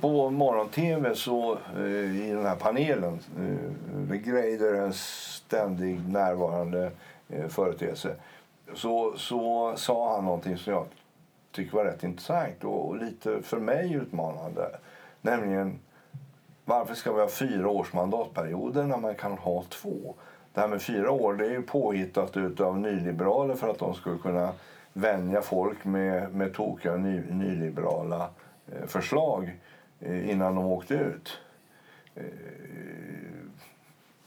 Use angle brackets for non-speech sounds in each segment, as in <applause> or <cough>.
på morgon-tv så eh, i den här panelen, eh, Greider en ständig närvarande eh, företeelse, så, så sa han någonting som jag tycker var rätt intressant och, och lite för mig utmanande. Nämligen varför ska vi ha fyra års mandatperioder när man kan ha två? Det här med fyra år det är ju påhittat av nyliberaler för att de skulle kunna vänja folk med, med tokiga ny, nyliberala eh, förslag Eh, innan de åkte ut. Eh,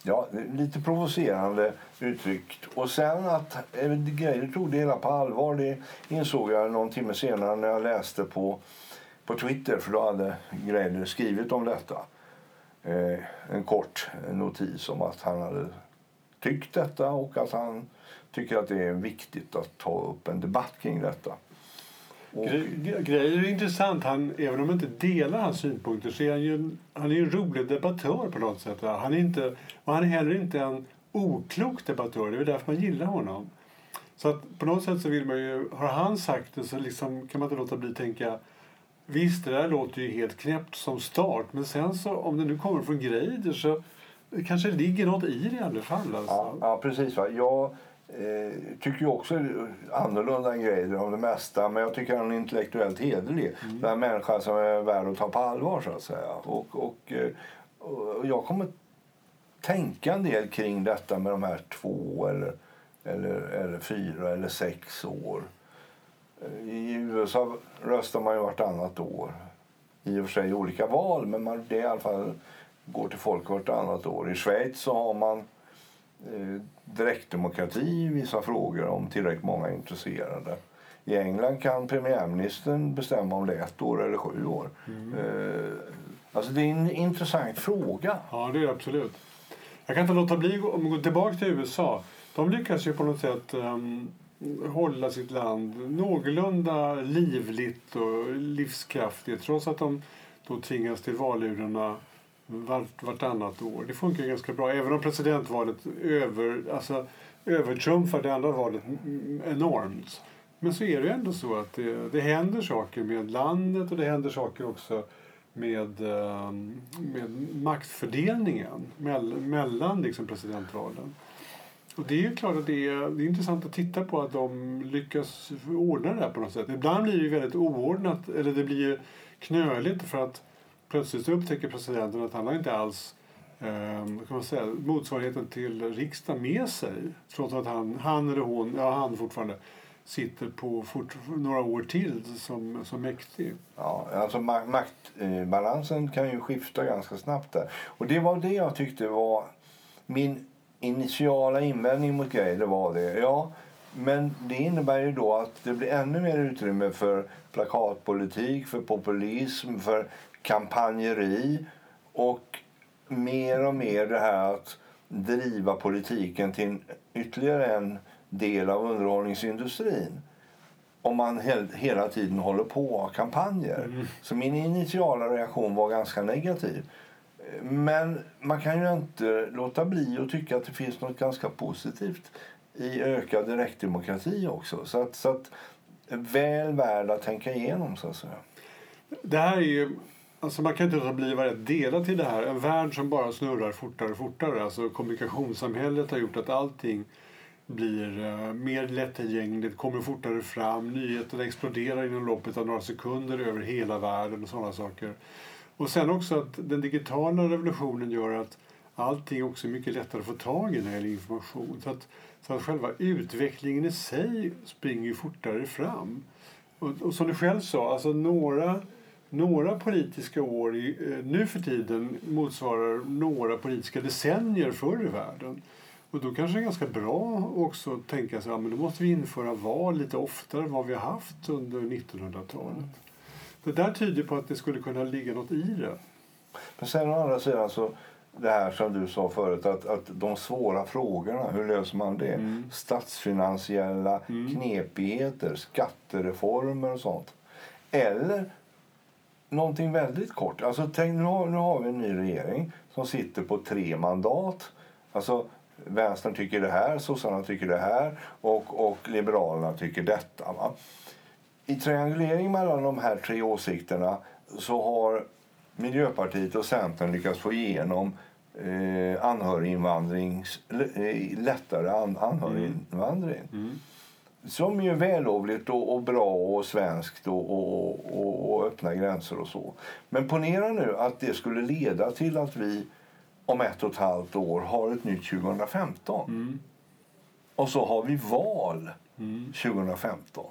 ja, lite provocerande uttryckt. Och sen att eh, grejer Greider tog det hela på allvar det insåg jag någon timme senare när jag läste på, på Twitter för då hade Greider skrivit om detta. Eh, en kort notis om att han hade tyckt detta och att han tycker att det är viktigt att ta upp en debatt kring detta. Och... Grejer är intressant. Han, även om man inte delar hans synpunkter så är han ju han är en rolig debattör på något sätt. Han är inte, och han är heller inte en oklok debattör. Det är därför man gillar honom. Så att på något sätt så vill man ju, har han sagt det så liksom kan man inte låta bli tänka Visst, det där låter ju helt knäppt som start men sen så om det nu kommer från Greider så det kanske ligger något i det i alla fall. Alltså. Ja, ja, precis. Va? Jag eh, tycker ju också annorlunda än Greider om det mesta men jag tycker han är intellektuellt hederlig. Mm. Det är en människa som är värd att ta på allvar så att säga. Och, och, eh, och jag kommer tänka en del kring detta med de här två eller, eller, eller fyra eller sex år. I USA röstar man ju vartannat år. I och för sig olika val, men man, det i alla fall går till folk vartannat år. I Schweiz så har man eh, direktdemokrati i vissa frågor om tillräckligt många är intresserade. I England kan premiärministern bestämma om det är ett år eller sju år. Mm. Eh, alltså det är en intressant fråga. Ja, det är det absolut. Jag kan inte låta bli, vi går tillbaka till USA. De lyckas ju på något sätt um, hålla sitt land någorlunda livligt och livskraftigt trots att de då tvingas till valurnorna vart, vartannat år. Det funkar ganska bra även om presidentvalet över, alltså, övertrumfar det andra valet enormt. Men så är det ändå så att det, det händer saker med landet och det händer saker också med, ehm, med maktfördelningen mellan liksom presidentvalen. Och det är ju klart att det är, det är intressant att titta på att de lyckas ordna det här på något sätt. Ibland blir det ju väldigt oordnat, eller det blir ju knöligt för att plötsligt upptäcker presidenten att han har inte alls eh, kan man säga, motsvarigheten till riksdagen med sig. Trots att han, han eller hon, ja han fortfarande, sitter på fort, några år till som, som mäktig. Ja, alltså maktbalansen kan ju skifta ganska snabbt där. Och det var det jag tyckte var min initiala invändning mot grejer var det. Ja, men det innebär ju då att det blir ännu mer utrymme för plakatpolitik, för populism, för kampanjeri och mer och mer det här att driva politiken till ytterligare en del av underhållningsindustrin om man hela tiden håller på har kampanjer. Mm. Så min initiala reaktion var ganska negativ. Men man kan ju inte låta bli att tycka att det finns något ganska positivt i ökad direktdemokrati också. Så att, så att väl värd att tänka igenom så att säga. Det här är ju Alltså man kan inte låta bli att vara delad till det här. En värld som bara snurrar fortare och fortare. Alltså kommunikationssamhället har gjort att allting blir uh, mer lättillgängligt, kommer fortare fram, nyheterna exploderar inom loppet av några sekunder över hela världen och sådana saker. Och sen också att den digitala revolutionen gör att allting också är mycket lättare att få tag i när det gäller information. Så att, så att själva utvecklingen i sig springer ju fortare fram. Och, och som du själv sa, alltså några, några politiska år eh, nu för tiden motsvarar några politiska decennier förr i världen. Och då kanske det är ganska bra också att tänka sig att ja, då måste vi införa val lite oftare än vad vi har haft under 1900-talet. Det där tyder på att det skulle kunna ligga något i det. Men sen å andra sidan så det här som du sa förut, att, att de svåra frågorna, hur löser man det? Mm. Statsfinansiella mm. knepigheter, skattereformer och sånt. Eller någonting väldigt kort. Alltså, tänk, nu, har, nu har vi en ny regering som sitter på tre mandat. Alltså, Vänstern tycker det här, sossarna tycker det här och, och Liberalerna tycker detta. Va? I triangulering mellan de här tre åsikterna så har Miljöpartiet och Centern lyckats få igenom eh, anhöriginvandring, eh, lättare an, anhöriginvandring. Mm. mm. Som ju är vällovligt och, och bra och svenskt och, och, och, och öppna gränser och så. Men ponera nu att det skulle leda till att vi om ett och ett halvt år har ett nytt 2015. Mm. Och så har vi val Mm. 2015.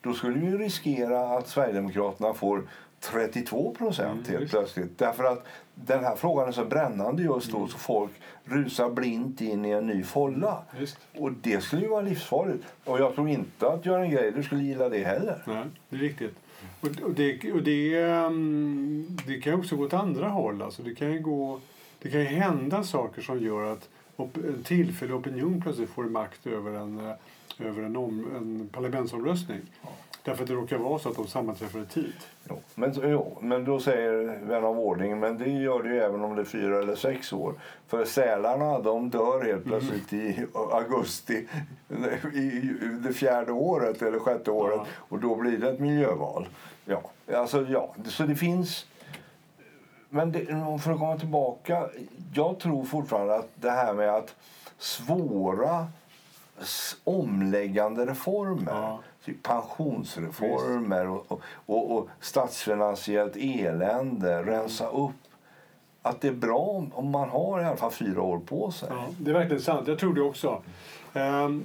Då skulle vi riskera att Sverigedemokraterna får 32 procent Mm, helt plötsligt. Därför att den här frågan är så brännande just Mm. då så folk rusar blint in i en ny folla. Visst. Och det skulle ju vara livsfarligt. Och jag tror inte att Göran Greider skulle gilla det heller. Nej, det är riktigt. Och, och, det, och det, ehm, det kan också gå åt andra håll. Alltså det, kan ju gå, det kan hända saker som gör att en tillfällig opinion plötsligt får makt över en, eh, över en, om, en parlamentsomröstning. Därför att det råkar vara så att de sammanträffar i tid. Jo. Men, jo, men då säger vän av ordning, men det gör det ju även om det är fyra eller sex år. För sälarna de dör helt plötsligt i augusti i det fjärde året eller sjätte året Ja. och då blir det ett miljöval. Ja, alltså ja, så det finns... Men det, för att komma tillbaka, jag tror fortfarande att det här med att svåra omläggande reformer, Ja. Typ pensionsreformer och, och, och, och statsfinansiellt elände, rensa upp. Att det är bra om, man har i alla fall fyra år på sig. Ja, det är verkligen sant. Jag tror det också. Ehm,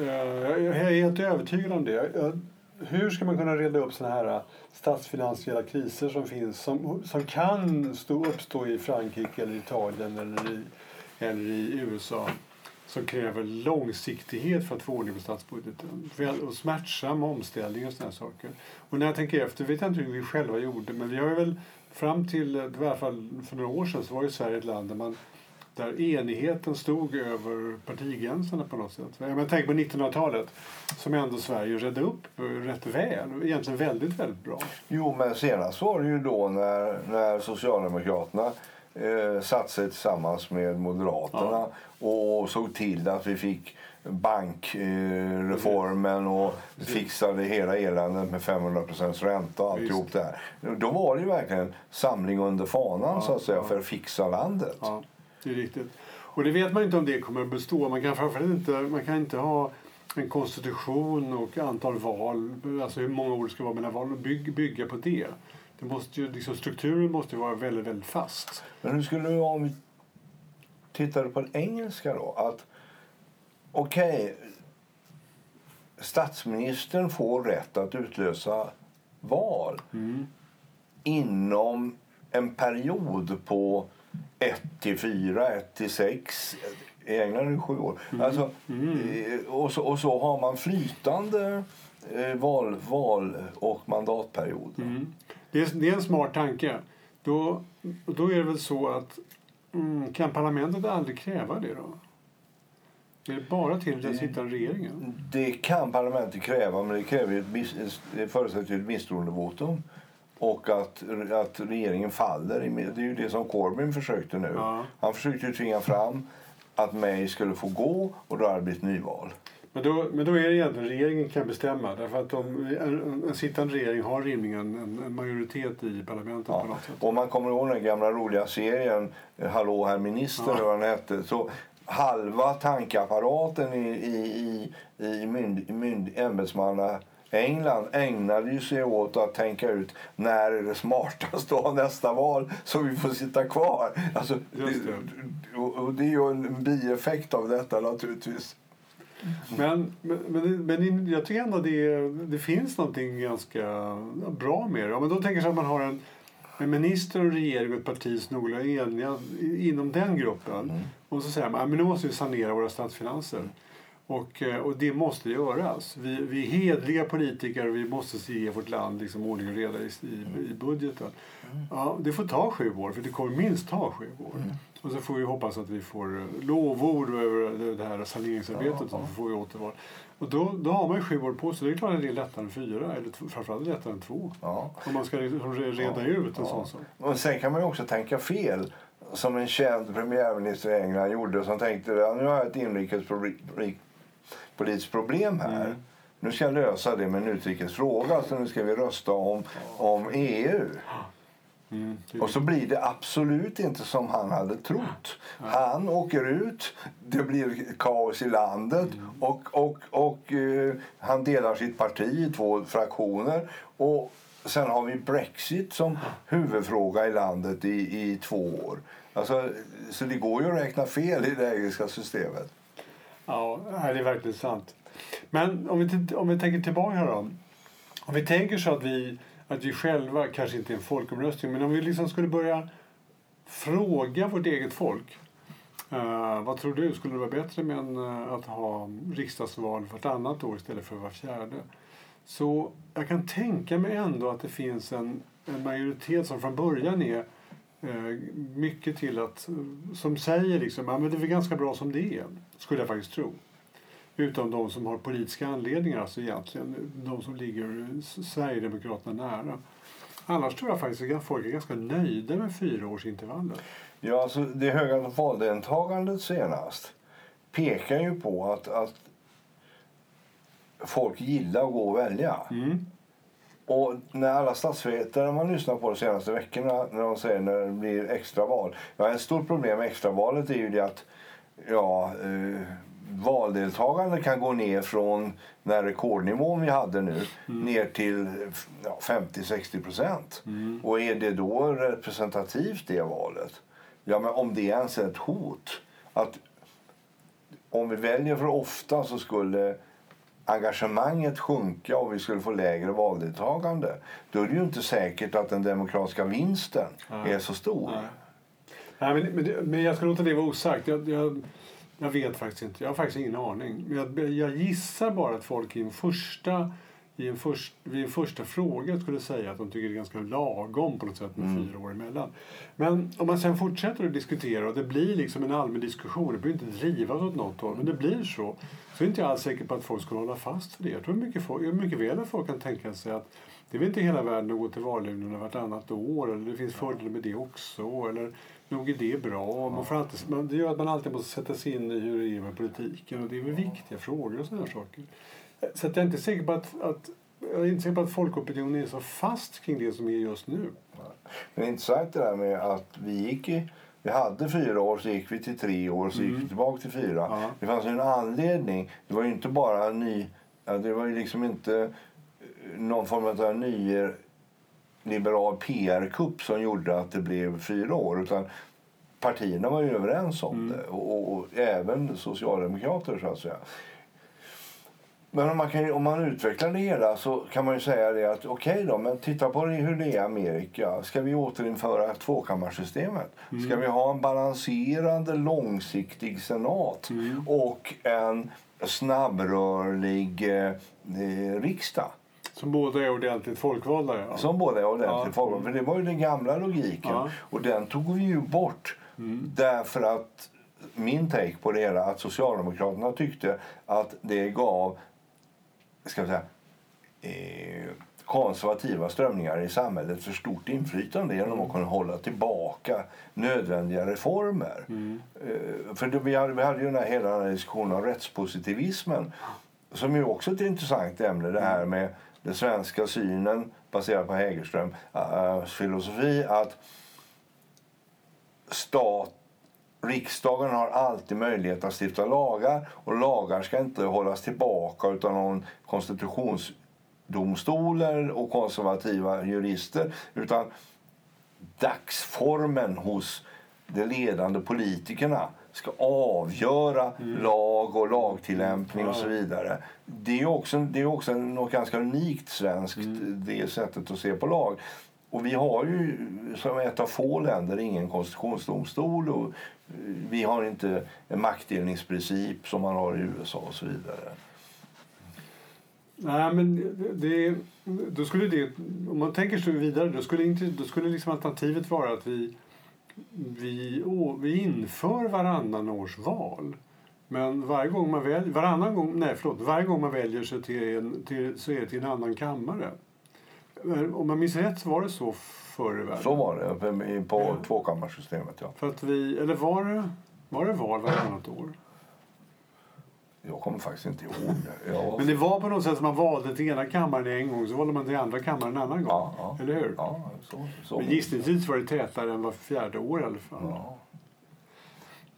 eh, jag är helt övertygad om det. Jag- Hur ska man kunna reda upp såna här eh, statsfinansiella kriser som finns som, som kan stå, uppstå i Frankrike, eller Italien eller i, eller i USA som kräver långsiktighet för att få ordning på statsbudgeten. Och smärtsam omställning och sådana saker. Och när jag tänker efter vet jag inte hur vi själva gjorde men vi har ju väl fram till, i alla fall för några år sedan så var ju Sverige ett land där man där enigheten stod över partigränserna på något sätt. Jag menar, tänk på 1900-talet som ändå Sverige redde upp eh, rätt väl. Egentligen väldigt, väldigt bra. Jo, men senast var det ju då när, när Socialdemokraterna eh, satte sig tillsammans med Moderaterna och såg till att vi fick bankreformen eh, reformen och fixade hela eländet med 500 ränta och alltihop Visst. det här. Då var det ju verkligen samling under fanan Ja, så att säga ja. för att fixa landet. Ja, det är riktigt. Och det vet man inte om det kommer att bestå. Man kan framförallt inte, man kan inte ha en konstitution och antal val, alltså hur många år det ska vara mellan val och bygg, bygga på det. Det måste ju, liksom, strukturen måste vara väldigt, väldigt fast. Men hur skulle vara om vi tittade på det engelska då? Att okej, statsministern får rätt att utlösa val Mm. inom en period på 1 till 4, 1 till 6. I England är det sju år. Alltså, eh, och, så, och så har man flytande eh, val, val och mandatperioder. Mm. Det, är, det är en smart tanke. Då, då är det väl så att mm, kan parlamentet aldrig kräva det då? Är det bara till den sittande regeringen? Det kan parlamentet kräva, men det, kräver ett, det förutsätter ett misstroendevotum. Och att, att regeringen faller. Det är ju det som Corbyn försökte nu. Ja. Han försökte ju tvinga fram att May skulle få gå och då hade det blivit nyval. Men då, men då är det egentligen regeringen kan bestämma. Därför att de, en, en sittande regering har rimligen en, en majoritet i parlamentet på Ja. något sätt. Om man kommer ihåg den gamla roliga serien Hallå herr minister, Ja. den hette. Så halva tankeapparaten i, i, i, i, mynd, mynd, ämbetsmanna England ägnade ju sig åt att tänka ut när är det smartast att ha nästa val så vi får sitta kvar. Alltså, Just det. och det är ju en bieffekt av detta naturligtvis. Men, men, men, jag tycker ändå det, det finns någonting ganska bra med det. Ja, men då tänker jag så att man har en, en minister och regering och ett parti som är eniga inom den gruppen. Och så säger man att nu måste vi sanera våra statsfinanser. Och, eh, och det måste göras. Vi, vi är hedliga politiker och vi måste ge vårt land liksom ordning och reda i, i, i budgeten. Ja, det får ta sju år, för det kommer minst ta sju år. Och så får vi hoppas att vi får eh, lovord över det- här saneringsarbetet. Ja, Så får vi återval. Och då, då har man ju sju år på sig. Det är klart att det är lättare än fyra, eller framförallt lättare än två. Ja. Om man ska re- reda ut en sån sak. Och sen kan man ju också tänka fel. Som en känd premiärminister i England gjorde som tänkte att nu har jag ett inrikespolitiskt problem här. Mm. Nu ska jag lösa det med en utrikesfråga så nu ska vi rösta om, om EU. Mm, är Och så blir det absolut inte som han hade trott. Han åker ut, det blir kaos i landet och, och, och eh, han delar sitt parti i två fraktioner. Och sen har vi Brexit som huvudfråga i landet i, i två år. Alltså, så det går ju att räkna fel i det engelska systemet. Ja, det är verkligen sant. Men om vi, om vi tänker tillbaka då. Om vi tänker så att vi, att vi själva, kanske inte en folkomröstning, men om vi liksom skulle börja fråga vårt eget folk. Uh, vad tror du, skulle det vara bättre med en, uh, att ha riksdagsval vartannat år istället för var fjärde? Så jag kan tänka mig ändå att det finns en, en majoritet som från början är eh, mycket till att, som säger liksom, ja, men det är väl ganska bra som det är, skulle jag faktiskt tro. Utom de som har politiska anledningar, alltså egentligen de som ligger Sverigedemokraterna nära. Annars tror jag faktiskt att folk är ganska nöjda med fyraårsintervaller. Ja, alltså det höga valdeltagandet senast pekar ju på att, att folk gillar att gå och välja. Mm. Och när alla statsvetare man lyssnar på de senaste veckorna när de säger när det blir extraval. Ja, ett stort problem med extravalet är ju det att ja, eh, valdeltagande kan gå ner från den rekordnivån vi hade nu ner till ja, 50-60 procent. Och är det då representativt det valet? Ja, men om det ens är ett hot. Att om vi väljer för ofta så skulle engagemanget sjunka och vi skulle få lägre valdeltagande. Då är det ju inte säkert att den demokratiska vinsten Nej. är så stor. Nej. Nej, men, men, men jag ska låta det vara osagt. Jag, jag, jag vet faktiskt inte. Jag har faktiskt ingen aning. Men jag, jag gissar bara att folk i en första, i en först, vid en första fråga skulle säga att de tycker det är ganska lagom på något sätt med fyra år emellan. Men om man sen fortsätter att diskutera och det blir liksom en allmän diskussion, det behöver inte drivas åt något håll, men det blir så, så är inte jag alls säker på att folk skulle hålla fast för det. Jag tror mycket, folk, mycket väl att folk kan tänka sig att det är väl inte hela världen att gå till valurnorna vartannat år, eller det finns fördelar med det också, eller nog är det bra. Man får alltid, man, det gör att man alltid måste sätta sig in i hur det är med politiken och det är väl viktiga frågor och sådana saker. Så jag är inte säker på att, att jag är inte säker på att folkopinionen är så fast kring det som är just nu. Men det är intressant det där med att vi gick i, vi hade fyra år, så gick vi till tre år, så gick vi tillbaka till fyra. Ja. Det fanns ju en anledning. Det var ju inte bara en ny... Det var ju liksom inte eh, någon form av ny liberal PR-kupp som gjorde att det blev fyra år. Utan partierna var ju överens om det. Och, och, även socialdemokrater, så att säga. Men om man, kan, om man utvecklar det hela så kan man ju säga det att okej då, men titta på hur det är i Amerika. Ska vi återinföra tvåkammarsystemet? Ska vi ha en balanserande, långsiktig senat och en snabbrörlig eh, riksdag? Som båda är ordentligt folkvalda. Ja. Som båda är ordentligt Ja. folkvalda. För det var ju den gamla logiken. Ja. Och den tog vi ju bort. Därför att min take på det hela att Socialdemokraterna tyckte att det gav ska vi säga, eh, konservativa strömningar i samhället för stort inflytande genom att kunna hålla tillbaka nödvändiga reformer. Eh, för det, vi, hade, vi hade ju den här, hela diskussionen om rättspositivismen som ju också är ett intressant ämne. Det här med den svenska synen baserad på Hägerströms äh, äh, filosofi att stat, riksdagen har alltid möjlighet att stifta lagar och lagar ska inte hållas tillbaka utan någon konstitutionsdomstolar och konservativa jurister utan dagsformen hos de ledande politikerna ska avgöra lag och lagtillämpning och så vidare. Det är också, det är också något ganska unikt svenskt, det sättet att se på lag. Och vi har ju som ett av få länder ingen konstitutionsdomstol och eh, vi har inte en maktdelningsprincip som man har i USA och så vidare. Nej, men det, det, då skulle det, om man tänker sig vidare, då skulle, inte, då skulle liksom alternativet vara att vi, vi, å, vi inför varannan års val. Men varje gång man väljer, varannan gång, nej förlåt, varje gång man väljer sig till en, till, så är det till en annan kammare. Om man minns rätt så var det så förr i världen. Så var det på Ja. tvåkammarsystemet. Ja. För att vi, eller var det, var det val varannat år? Jag kommer faktiskt inte ihåg det. <laughs> Jag... Men det var på något sätt som man valde till ena kammaren en gång så valde man till andra kammaren en annan gång. Ja, ja. Eller hur? Ja, så, så. Men gissningsvis var det tätare än var fjärde år i alla fall. Ja.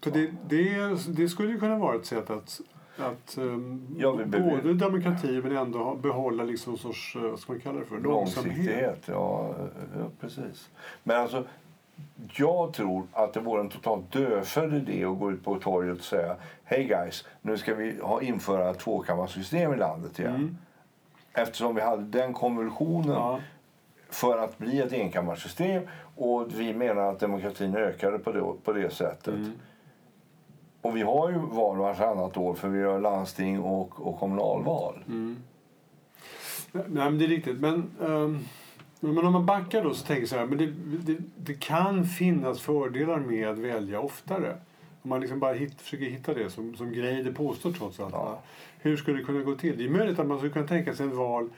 Så det, det, det skulle ju kunna vara ett sätt att, att um, Ja, vi både demokrati men ändå behålla liksom en sorts, eh, vad ska man kalla det för, långsamhet. Långsiktighet, ja, ja precis. Men alltså, jag tror att det vore en totalt dödfödd idé att gå ut på torget och säga Hej guys, nu ska vi ha, införa tvåkammarsystem i landet igen. Mm. Eftersom vi hade den konvulsionen Ja. för att bli ett enkammarsystem och vi menar att demokratin ökade på det, på det sättet. Mm. Och vi har ju val vartannat år för vi har landsting och, och kommunalval. Mm. Nej, men det är riktigt. Men, ehm, men om man backar då så tänker jag så här, men det, det, det kan finnas fördelar med att välja oftare. Om man liksom bara hit, försöker hitta det som, som Greider påstår trots allt. Ja. Hur skulle det kunna gå till? Det är möjligt att man skulle kunna tänka sig en, val,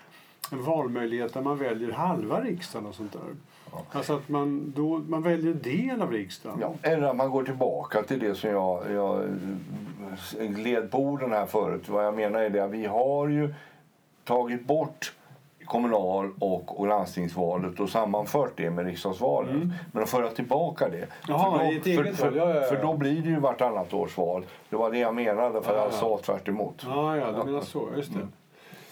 en valmöjlighet där man väljer halva riksdagen och sånt där. Alltså att man, då, man väljer en del av riksdagen. Ja, eller att man går tillbaka till det som jag, jag gled på orden här förut. Vad jag menar är det att vi har ju tagit bort kommunal och, och landstingsvalet och sammanfört det med riksdagsvalen. Men att föra tillbaka det. Mm. Jaha, för, då, eget för, val. Ja, ja, ja. för då blir det ju vartannat års val. Det var det jag menade för Ja, jag ja. sa tvärt emot. Ja, ja, du menar så. Just det.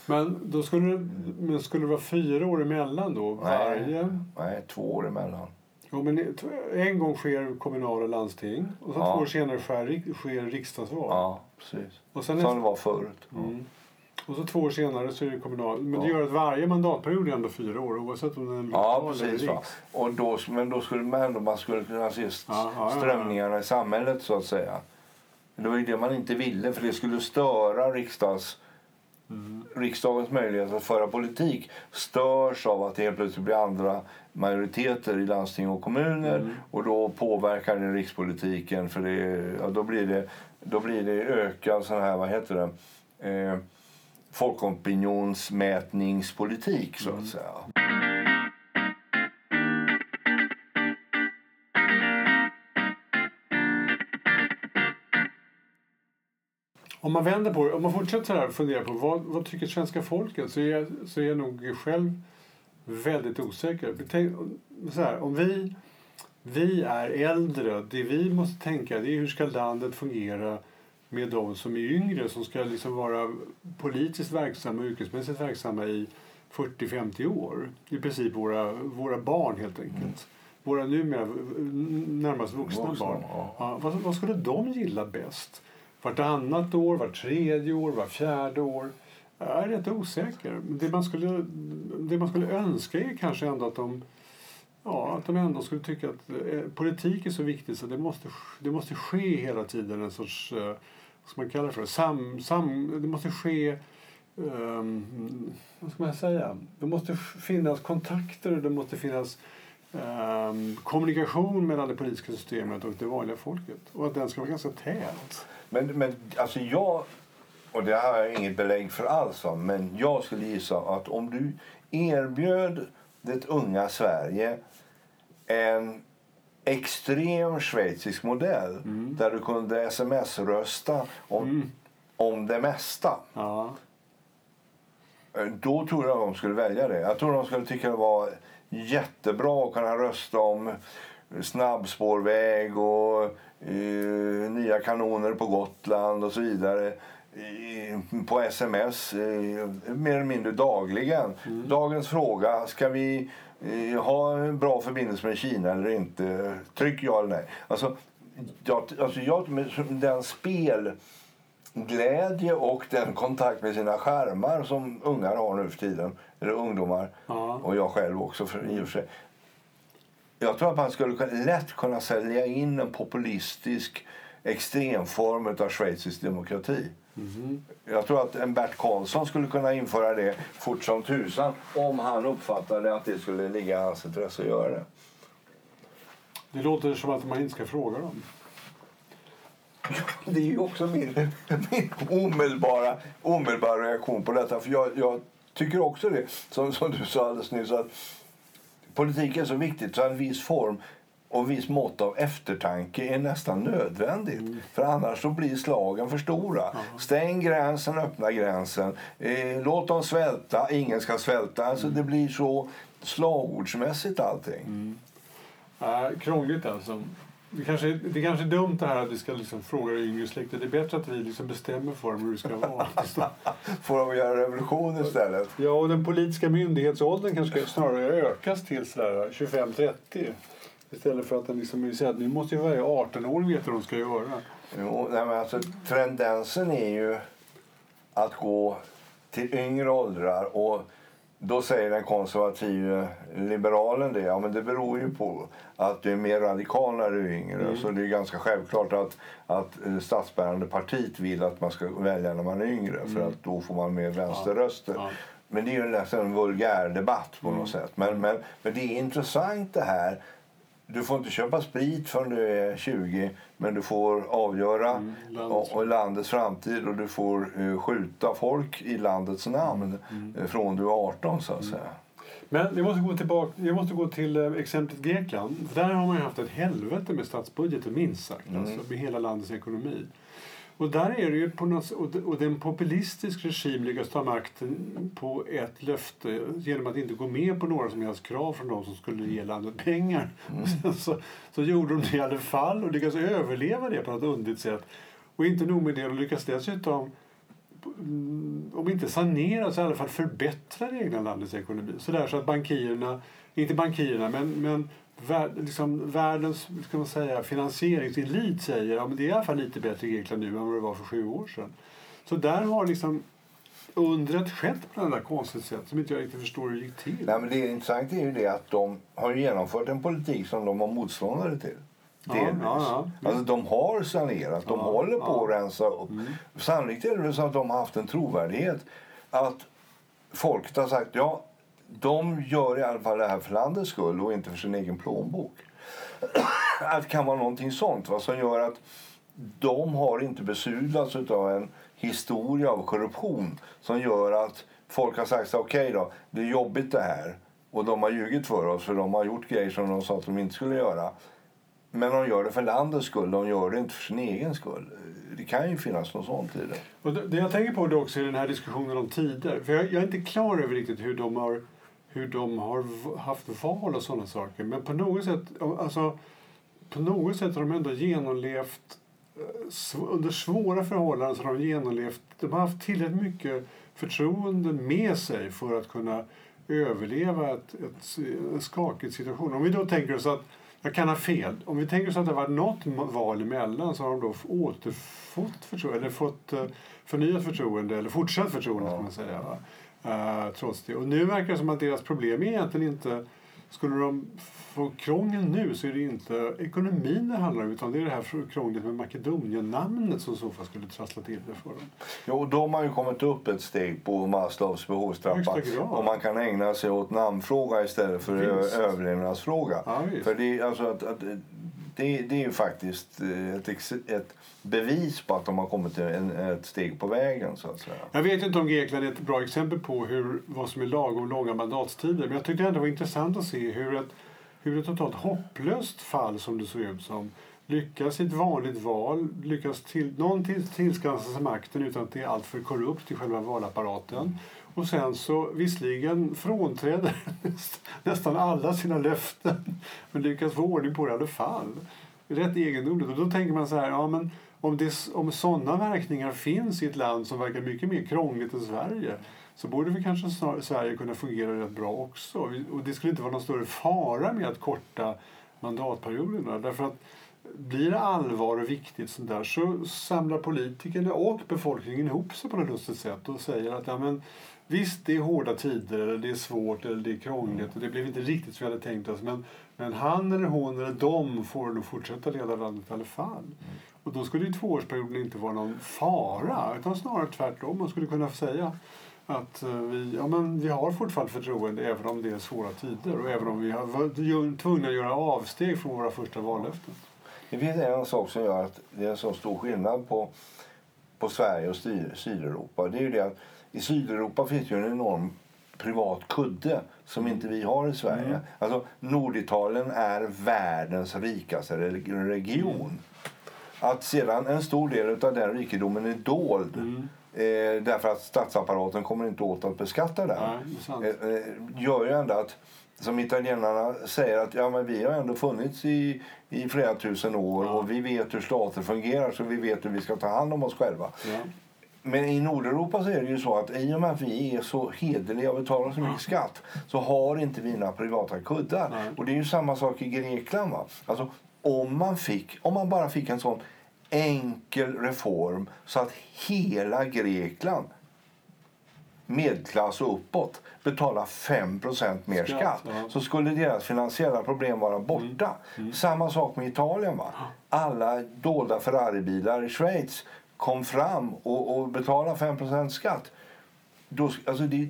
Men, då skulle det, men skulle det vara fyra år emellan då? Varje? Nej, två år emellan. Ja, men en gång sker kommunal och landsting och så två år senare sker, rik- sker riksdagsval. Ja, precis. Och, sen Som det var förut. mm. Och så två år senare så är det kommunal. Men det Ja. gör att varje mandatperiod är ändå fyra år oavsett om den är Ja, lokal eller precis. Va? riks. Och då, men då skulle man ändå man skulle kunna se Ja, ja, ja. strömningarna i samhället så att säga. Det var ju det man inte ville för det skulle störa riksdags, Mm. riksdagens möjlighet att föra politik störs av att det helt plötsligt blir andra majoriteter i landsting och kommuner Mm. och då påverkar det rikspolitiken för det, ja, då, blir det, då blir det ökad sån här, vad heter det, eh, folkopinionsmätningspolitik så att säga. Om man vänder på det, om man fortsätter här och funderar på vad, vad tycker svenska folket så är, jag, så är jag nog själv väldigt osäker. Tänk, så här, om vi, vi är äldre, det vi måste tänka det är hur ska landet fungera med de som är yngre som ska liksom vara politiskt verksamma och yrkesmässigt verksamma i 40-50 år. I princip våra, våra barn helt enkelt. Våra numera närmast vuxna, Vuxna, barn. ja. Ja, vad, vad skulle de gilla bäst? Vartannat år, vart tredje år, vart fjärde år? Jag är rätt osäker. Det man skulle, det man skulle önska är kanske ändå att de, ja, att de ändå skulle tycka att eh, politik är så viktigt så det måste, det måste ske hela tiden en sorts, eh, vad ska man kalla det för, sam, sam, det måste ske um, vad ska man säga? Det måste finnas kontakter och det måste finnas um, kommunikation mellan det politiska systemet och det vanliga folket. Och att den ska vara ganska tät. Men, men alltså jag, och det här har jag inget belägg för alls, men jag skulle gissa att om du erbjöd det unga Sverige en extrem schweizisk modell där du kunde sms-rösta om, Mm. om det mesta. Ja. Eh, Då tror jag de skulle välja det. Jag tror de skulle tycka det var jättebra att kunna rösta om snabbspårväg och eh, nya kanoner på Gotland och så vidare på sms mer eller mindre dagligen. Dagens fråga, ska vi ha en bra förbindelse med Kina eller inte? Tryck ja eller nej. Alltså, jag, alltså jag, den spel glädje och den kontakt med sina skärmar som ungar har nu för tiden, eller ungdomar, Ja. och jag själv också för, i och för sig. Jag tror att man skulle lätt kunna sälja in en populistisk extremform av schweizisk demokrati. Jag tror att en Bert Karlsson skulle kunna införa det fort som tusan om han uppfattade att det skulle ligga i hans intresse att göra det. Det låter som att man inte ska fråga dem. Det är ju också min, min omedelbara, omedelbara reaktion på detta. För jag, jag tycker också det, som, som du sa alldeles nyss, att politik är så viktigt så en viss form och viss mått av eftertanke är nästan nödvändigt. Mm. För annars så blir slagen för stora. Ja. Stäng gränsen, öppna gränsen. Eh, låt dem svälta, ingen ska svälta. Alltså mm. Det blir så slagordsmässigt allting. Mm. Äh, krångligt alltså. Det kanske, det kanske är dumt det här att vi ska liksom fråga yngre släkter. Det är bättre att vi liksom bestämmer för dem hur det ska vara. <laughs> Får de göra revolution istället? Ja, och den politiska myndighetsåldern kanske ska snarare ökas till 25-30. Istället för att den liksom säger att nu måste ju varje 18-åring veta vad de ska göra. Jo, nej, men alltså, tendensen är ju att gå till yngre åldrar. Och då säger den konservativa liberalen det. Ja, men det beror ju på att du är mer radikal när du är yngre. Mm. Så det är ganska självklart att, att statsbärande partiet vill att man ska välja när man är yngre. Mm. För att då får man mer vänsterröster. Ja. Ja. Men det är ju nästan en vulgär debatt på mm. något sätt. Men, men, men det är intressant det här du får inte köpa sprit förrän du är 20 men du får avgöra mm, landets. Och, landets framtid och du får uh, skjuta folk i landets namn mm. mm. Eh, från du är 18 så att mm. säga. Men jag måste gå tillbaka, jag måste gå till uh, exemplet Grekland. För där har man haft ett helvete med statsbudgeten minst sagt. Mm. Alltså, med hela landets ekonomi. Och där är det ju på något, och en populistisk regim lyckas ta makten på ett löfte genom att inte gå med på några som helst krav från de som skulle ge landet pengar. Mm. <laughs> så, så gjorde de det i alla fall och lyckas överleva det på något underligt sätt. Och inte nog med det, de lyckas dessutom mm, om inte sanera så i alla fall förbättra det egna landets ekonomi. Så, där, så att bankirerna, inte bankirerna, men, men vär, liksom, världens ska man säga, finansieringselit säger att ja, det är i alla fall lite bättre i Grekland nu än vad det var för sju år sedan. Så där har liksom undret skett på det där konstigt sätt som inte jag riktigt förstår hur det gick till. Nej, men det intressanta är ju det att de har genomfört en politik som de var motståndare till. Ja, ja, ja. Alltså, de har sanerat, de håller på att rensa upp. Mm. Sannolikt är det så att de har haft en trovärdighet. Att folket har sagt ja, de gör i alla fall det här för landets skull och inte för sin egen plånbok. <coughs> Att det kan vara någonting sånt va, som gör att de har inte besudlats av en historia av korruption som gör att folk har sagt okej okay då, det är jobbigt det här. Och de har ljugit för oss för de har gjort grejer som de sa att de inte skulle göra. Men de gör det för landets skull, de gör det inte för sin egen skull. Det kan ju finnas något sånt i det. Och det, jag tänker på det också är den här diskussionen om tider. För jag, jag är inte klar över riktigt hur de har hur de har haft val och sådana saker. Men på något sätt, alltså, på något sätt har de ändå genomlevt eh, under svåra förhållanden så har de genomlevt, de har haft tillräckligt mycket förtroende med sig för att kunna överleva ett, ett, en skakig situation. Om vi då tänker oss att, jag kan ha fel, om vi tänker oss att det var något val emellan så har de då återfått förtroende, eller fått eh, förnyat förtroende, eller fortsatt förtroende ja. man säga. Va? Uh, trots det. Och nu verkar det som att deras problem är egentligen inte... Skulle de få krångel nu så är det inte ekonomin det handlar om utan det är det här krånglet med Makedonien-namnet som så fall skulle trassla till det för dem. Jo, de har ju kommit upp ett steg på Maslows behovstrappa. Och man kan ägna sig åt namnfråga istället för överlevnadsfråga. Ja, för det, alltså att, att det, det är ju faktiskt eh, ett, ett bevis på att de har kommit en, ett steg på vägen. så att säga. Jag vet inte om Grekland är ett bra exempel på hur, vad som är lagom långa mandatstider. Men jag tyckte ändå det var intressant att se hur ett, hur ett totalt hopplöst fall som det såg ut som lyckas i ett vanligt val, lyckas till, någon till, tillskansa sig makten utan att det är alltför korrupt i själva valapparaten. Och sen så visserligen frånträder <laughs> nästan alla sina löften men lyckas få ordning på det i alla fall. Rätt egendomligt. Och då tänker man så här, ja men om, det, om sådana verkningar finns i ett land som verkar mycket mer krångligt än Sverige så borde vi kanske snar, Sverige kunna fungera rätt bra också. Och det skulle inte vara någon större fara med att korta mandatperioderna. Därför att blir det allvar och viktigt sånt där så samlar politikerna och befolkningen ihop sig på något lustigt sätt och säger att ja, men, Visst, det är hårda tider, eller det är svårt eller det är krångligt och det blev inte riktigt som vi hade tänkt oss. Men, men han eller hon eller de får nog fortsätta leda landet i alla fall. Mm. Och då skulle ju tvåårsperioden inte vara någon fara, utan snarare tvärtom. Man skulle kunna säga att eh, vi, ja, men vi har fortfarande förtroende även om det är svåra tider och även om vi har varit tvungna att göra avsteg från våra första vallöften. Det finns en sak som gör att det är en så stor skillnad på, på Sverige och Sydeuropa. Det är ju det att i Sydeuropa finns ju en enorm privat kudde som inte vi har i Sverige. Mm. Alltså, Norditalien är världens rikaste re- region. Att sedan en stor del av den rikedomen är dold Mm. eh, därför att statsapparaten kommer inte åt att beskatta den Nej, eh, eh, gör ju ändå att som italienarna säger att ja, men vi har ändå funnits i, i flera tusen år Ja. och vi vet hur stater fungerar så vi vet hur vi ska ta hand om oss själva. Ja. Men i Nordeuropa så är det ju så att i och med att vi är så hederliga och betalar så mycket skatt så har inte vi några privata kuddar. Nej. Och det är ju samma sak i Grekland. Va? Alltså, om, man fick, om man bara fick en sån enkel reform så att hela Grekland medelklass och uppåt betalar 5% mer Skatt, skatt, ja. Mm. så skulle deras finansiella problem vara borta. Samma sak med Italien. Va? Alla dolda Ferraribilar i Schweiz kom fram och, och betalade 5 skatt. Då, alltså det,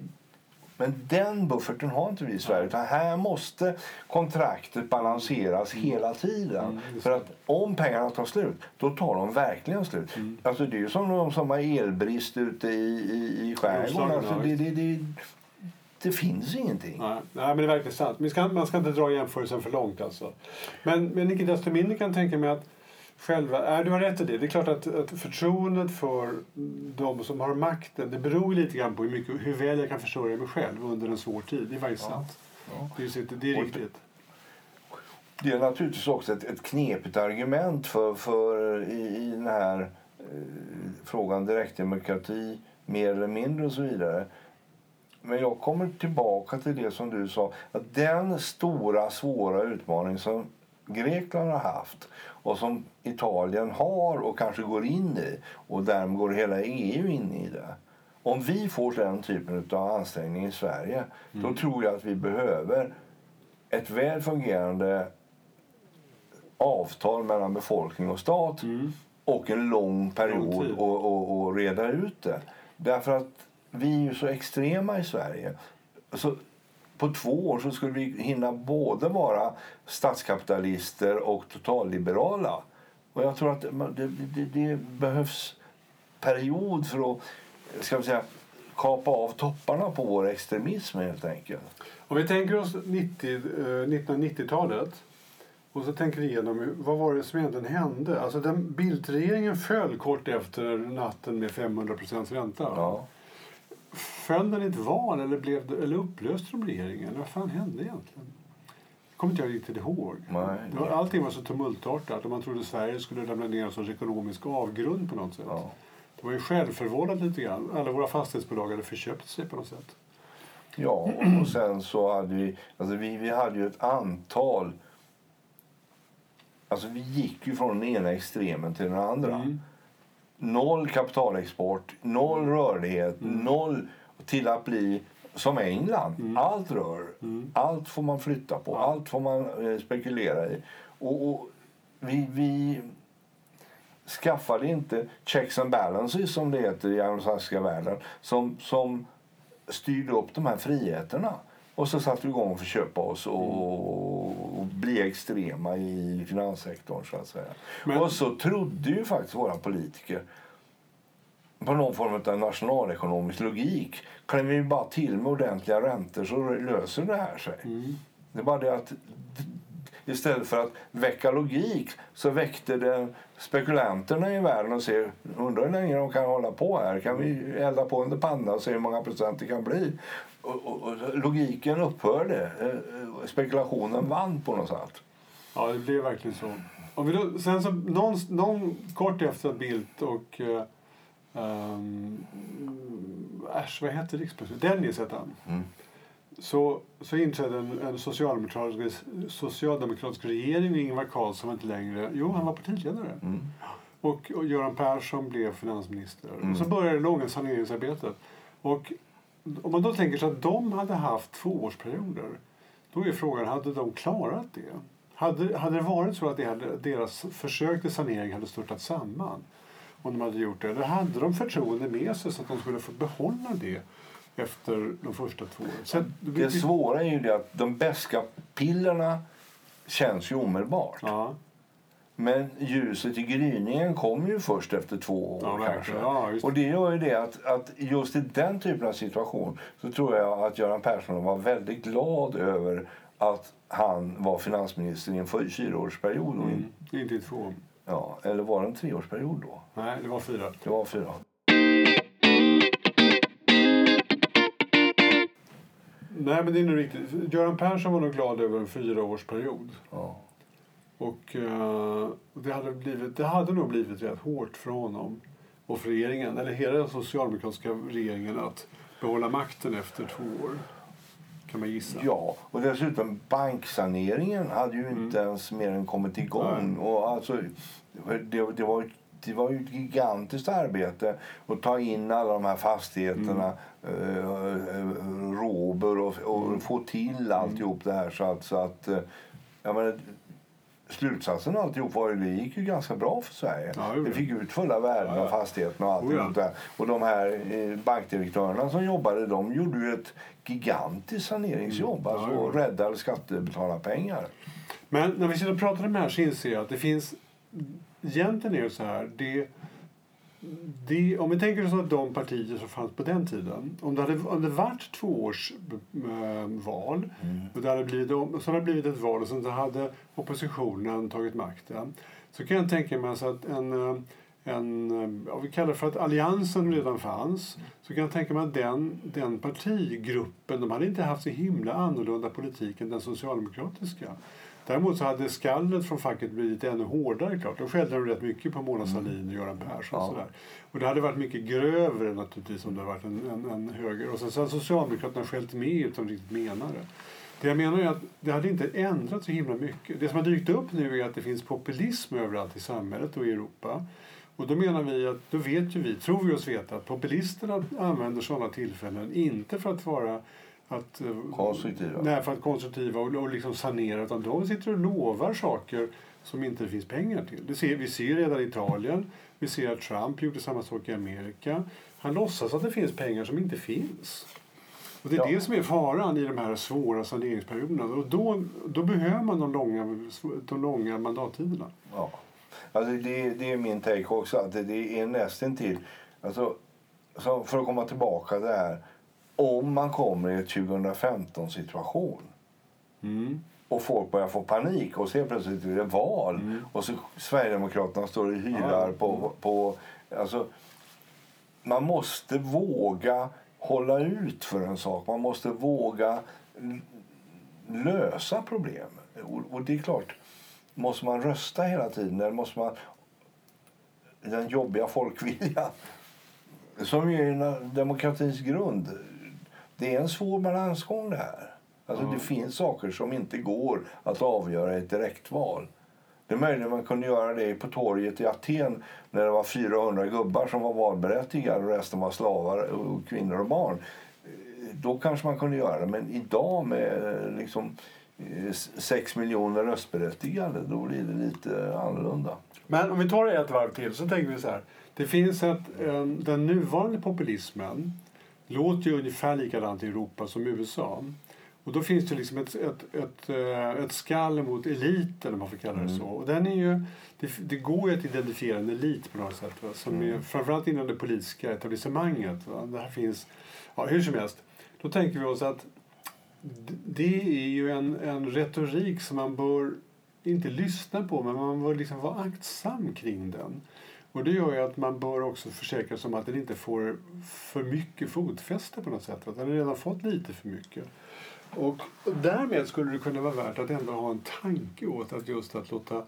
men den bufferten har inte vi i Sverige. Utan här måste kontraktet balanseras hela tiden. Mm, För att om pengarna tar slut, då tar de verkligen slut. Mm. Alltså det är ju som de som har elbrist ute i, i, i skärgården. Alltså det, det, det, det finns ingenting. Nej, nej, men det är verkligen sant. Man ska, man ska inte dra jämförelsen för långt. Alltså. Men, men icke desto mindre kan jag tänka mig att själva, äh, du har rätt i det. Det är klart att, att förtroendet för de som har makten det beror lite grann på hur, mycket, hur väl jag kan försörja mig själv under en svår tid. Det är faktiskt Ja. sant. Ja. Det är, det är riktigt. Det är naturligtvis också ett, ett knepigt argument för, för i, i den här eh, frågan direktdemokrati mer eller mindre och så vidare. Men jag kommer tillbaka till det som du sa. Att den stora svåra utmaning som Grekland har haft och som Italien har och kanske går in i och därmed går hela EU in i det. Om vi får den typen av ansträngning i Sverige då tror jag att vi behöver ett väl fungerande avtal mellan befolkning och stat Mm. och en lång period Lång tid. och, och, och reda ut det. Därför att vi är ju så extrema i Sverige. Så på två år så skulle vi hinna både vara statskapitalister och totalliberala. Och jag tror att det, det, det behövs period för att ska vi säga, kapa av topparna på vår extremism helt enkelt. Om vi tänker oss 90, eh, 1990-talet och så tänker vi igenom vad var det som egentligen hände. Alltså den Bildtregeringen föll kort efter natten med 500 ränta. Ja. Föll den i ett val eller, blev det, eller upplöste de regeringen? Vad fan hände egentligen? Det kommer inte jag riktigt ihåg. Nej. Det var, allting var så tumultartat och man trodde Sverige skulle lämna ner en sorts ekonomisk avgrund på något sätt. Ja. Det var ju självförvållat lite grann. Alla våra fastighetsbolag hade förköpt sig på något sätt. Ja, och sen så hade vi, alltså vi, vi hade ju ett antal, alltså vi gick ju från den ena extremen till den andra. Mm. Noll kapitalexport, noll rörlighet, noll till att bli som England. Allt rör, allt får man flytta på, allt får man eh, spekulera i. Och, och vi, vi skaffade inte checks and balances som det heter i anglosaxiska världen som, som styrde upp de här friheterna. Och så satte vi igång och förköpa oss och, och bli extrema i finanssektorn så att säga. Men- Och så trodde ju faktiskt våra politiker på någon form av nationalekonomisk logik. Klämmer vi bara till med ordentliga räntor så löser det här sig. Det är bara det att istället för att väcka logik så väckte det spekulanterna i världen och se undrar hur länge de kan hålla på här. Kan vi elda på under panna och se hur många procent det kan bli? Och, och, och logiken upphörde. Eh, eh, Spekulationen vann på något sätt. Ja, det blev verkligen så. Om vi då, sen så, någon, någon kort efter att Bildt och... Uh, um, äsch, vad heter rikspresidenten? Dennis hette han. Mm. Så, så inträdde en, en socialdemokratisk, socialdemokratisk regering och Ingvar Carlsson var inte längre... Jo, han var partiledare. Mm. Och, och Göran Persson blev finansminister. Mm. Och så började det långa saneringsarbetet. Och om man då tänker sig att de hade haft tvåårsperioder då är frågan, hade de klarat det? Hade, hade det varit så att det hade, deras försök till sanering hade störtat samman om de hade gjort det? Eller hade de förtroende med sig så att de skulle få behålla det efter de första två åren? Att- Det svåra är ju det att de beska pillerna känns ju omedelbart. Ja, Men ljuset i gryningen kommer ju först efter två år. Ja, kanske. Ja, och det gör ju det att, att just i den typen av situation så tror jag att Göran Persson var väldigt glad över att han var finansminister i en fy- fyraårsperiod. och Mm. Inte i två. Ja, eller var det en treårsperiod då? Nej, det var fyra. Det var fyra. Nej, men det är nog riktigt. Göran Persson var nog glad över en fyraårsperiod. Ja. Och eh, det, hade blivit, det hade nog blivit rätt hårt för honom och för regeringen, eller hela den socialdemokratiska regeringen, att behålla makten efter två år. Kan man gissa. Ja, och dessutom banksaneringen hade ju inte ens mer än kommit igång. Och alltså, det, det, var, det var ju ett gigantiskt arbete att ta in alla de här fastigheterna, eh, eh, rober och, och få till alltihop det här. Så att, så att eh, jag menar, Slutsatsen av alltihop var ju det gick ju ganska bra för Sverige. Ja, det fick ut fulla värden Ja, ja. av fastigheterna och allt Oh, ja. Och de här eh, bankdirektörerna som jobbade, de gjorde ju ett gigantiskt saneringsjobb. Mm. Ja, Alltså ja. och räddade skattebetalarpengar. Men när vi sitter och pratar om det här så inser jag att det finns... Egentligen är det så här. Det, det, om vi tänker oss att de partier som fanns på den tiden. Om det hade, om det varit två års äh, val och det hade blivit, så hade det blivit ett val och sen hade oppositionen tagit makten. Så kan jag tänka mig alltså att en, eh, en eh, ja, vi kallar det för att alliansen redan fanns. Så kan jag tänka mig att den, den partigruppen, de hade inte haft så himla annorlunda politik än den socialdemokratiska. Däremot så hade skallet från facket blivit ännu hårdare klart. Då skällde de rätt mycket på Mona Sahlin och Göran Persson. Ja. Och, sådär. och det hade varit mycket grövre naturligtvis om det hade varit en, en, en höger. Och sen så hade Socialdemokraterna skällt med utan riktigt menar det. Det jag menar är att det hade inte ändrat så himla mycket. Det som har dykt upp nu är att det finns populism överallt i samhället och i Europa. Och då menar vi att, då vet ju vi, tror vi oss veta, att populisterna använder sådana tillfällen inte för att vara att, eh, Konstruktiva. Nej, för att konstruktiva och, och liksom sanera. Utan de sitter och lovar saker som inte finns pengar till. Det ser, vi ser redan i Italien. Vi ser att Trump gjorde samma sak i Amerika. Han låtsas att det finns pengar som inte finns. Och det är Ja. det som är faran i de här svåra saneringsperioderna. Och då, då behöver man de långa, de långa mandattiderna. Ja. Alltså det, det är min take också. Att det, det är nästan till alltså, så För att komma tillbaka till det här. Om man kommer i ett 2015 situation Mm. och folk börjar få panik och ser plötsligt är det val och så Sverigedemokraterna står och hylar Ja. på, på... Alltså, man måste våga hålla ut för en sak. Man måste våga lösa problem. Och, och det är klart, måste man rösta hela tiden eller måste man den jobbiga folkviljan som ju är en demokratins grund. Det är en svår balansgång det här. Alltså, Ja. Det finns saker som inte går att avgöra i ett direktval. Det är möjligt man kunde göra det på torget i Aten när det var 400 gubbar som var valberättigade och resten var slavar och kvinnor och barn. Eh, Då kanske man kunde göra det. Men idag med eh, liksom 6 miljoner röstberättigade då blir det lite annorlunda. Men om vi tar det ett varv till så tänker vi så här. Det finns ett, eh, den nuvarande populismen låter ju ungefär likadant i Europa som i USA. Och då finns det liksom ett, ett, ett, eh, ett skall mot eliten om man får kalla det så. Och den är ju, det, det går ju att identifiera en elit på något sätt. Va? Som är, framförallt inom det politiska etablissemanget. Va? Där finns, ja, hur som helst. Då tänker vi oss att det är ju en, en retorik som man bör inte lyssna på men man bör liksom vara aktsam kring den. Och det gör ju att man bör också försäkra sig om att den inte får för mycket fotfäste på något sätt. Att den har redan fått lite för mycket. Och därmed skulle det kunna vara värt att ändå ha en tanke åt att just att låta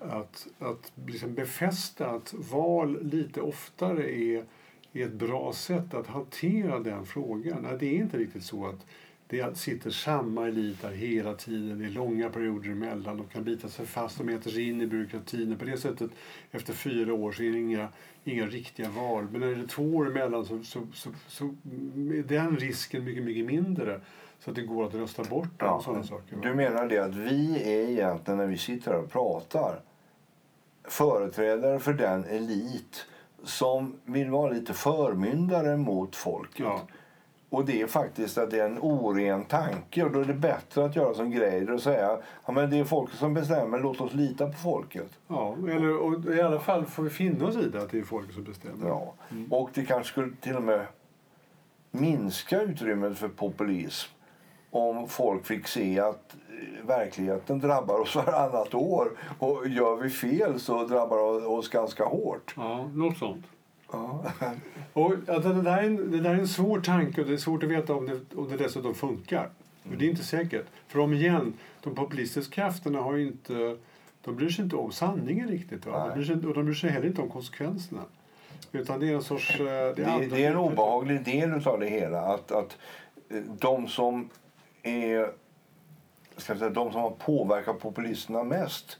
att, att liksom befästa att val lite oftare är, är ett bra sätt att hantera den frågan. Det är inte riktigt så att det sitter samma elit där hela tiden. Det är långa perioder emellan. De kan bita sig fast. De äter sig in i byråkratin. Och på det sättet, efter fyra år, så är det inga, inga riktiga val. Men när det är två år emellan så, så, så, så är den risken mycket, mycket mindre. Så att det går att rösta bort den och sådana saker. va? Du menar det att vi är egentligen när vi sitter här och pratar företrädare för den elit som vill vara lite förmyndare mot folket. Ja. Och det är faktiskt att det är en oren tanke. Och då är det bättre att göra som Greider och säga ja, men det är folket som bestämmer, låt oss lita på folket. Ja, eller och i alla fall får vi finna oss i det, att det är folket som bestämmer. Ja. Och det kanske skulle till och med minska utrymmet för populism om folk fick se att eh, verkligheten drabbar oss <laughs> varannat år. Och gör vi fel så drabbar det oss ganska hårt. Ja, något sånt. Ja. <laughs> Och alltså, det, där är en, det där är en svår tanke och det är svårt att veta om det, om det dessutom funkar. Men det är inte säkert. För om igen, de populistiska krafterna har ju inte, de bryr sig inte om sanningen riktigt. Va? De bryr sig, och de bryr sig heller inte om konsekvenserna. Utan det är en sorts... eh, Det är, Det, det är en obehaglig del av det hela. Att, att eh, de som är ska säga, de som har påverkat populisterna mest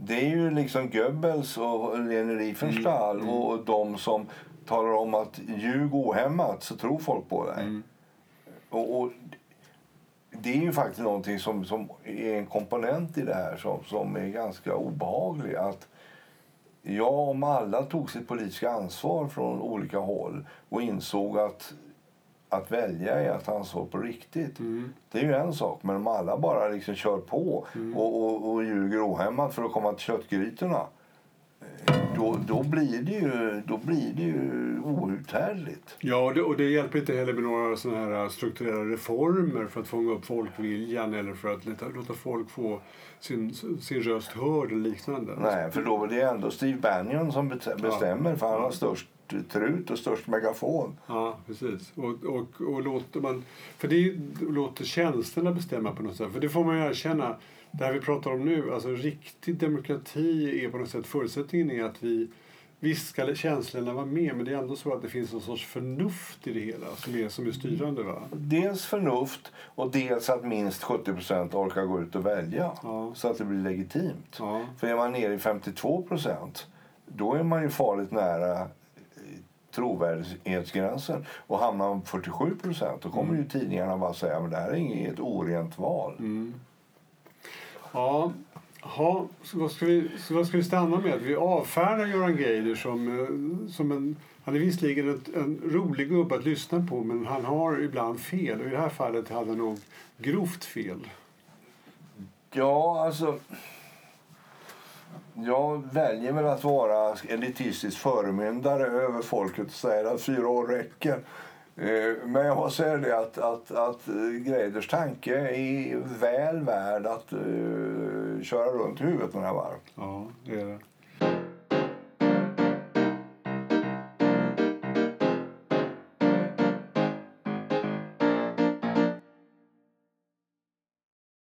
det är ju liksom Goebbels och Leni Riefenstahl Mm, och de som talar om att ljug ohämmat så tror folk på dig. Mm. Och, och det är ju faktiskt någonting som, som är en komponent i det här som, som är ganska obehaglig. Att ja, om alla tog sitt politiska ansvar från olika håll och insåg att att välja är att ta ansvar på riktigt. Mm. Det är ju en sak. Men om alla bara liksom kör på och, och, och ljuger ohämmat för att komma till köttgrytorna då, då, blir det ju, då blir det ju outhärdligt. Ja, och det, och det hjälper inte heller med några såna här strukturella reformer för att fånga upp folkviljan eller för att låta, låta folk få sin, sin röst hörd eller liknande. Nej, för då är det ändå Steve Bannon som bestämmer för han har störst trut och störst megafon. Ja, precis. Och, och, och låter man, för det låter känslorna bestämma på något sätt. För det får man ju erkänna. Det här vi pratar om nu, alltså riktig demokrati är på något sätt förutsättningen är att vi Visst ska känslorna vara med, men det är ändå så att det finns en sorts förnuft i det hela som är, som är styrande. Va? Dels förnuft och dels att minst 70% orkar gå ut och välja Ja. så att det blir legitimt. Ja. För är man nere i 52% då är man ju farligt nära trovärdighetsgränsen. Och hamnar man på 47% då kommer ju tidningarna bara säga att det här är inget orent val. Ja, ha, så vad, ska vi, så vad ska vi stanna med? Vi avfärdar Göran Greider som, eh, som en... Han är visserligen en, en rolig gubbe att lyssna på men han har ibland fel. Och i det här fallet hade han nog grovt fel. Ja, alltså... Jag väljer väl att vara elitistisk förmyndare över folket och säga att fyra år räcker. Eh, men jag säger det att, att, att eh, Greiders tanke är väl värd att uh, köra runt i huvudet några varv. Ja, det är det.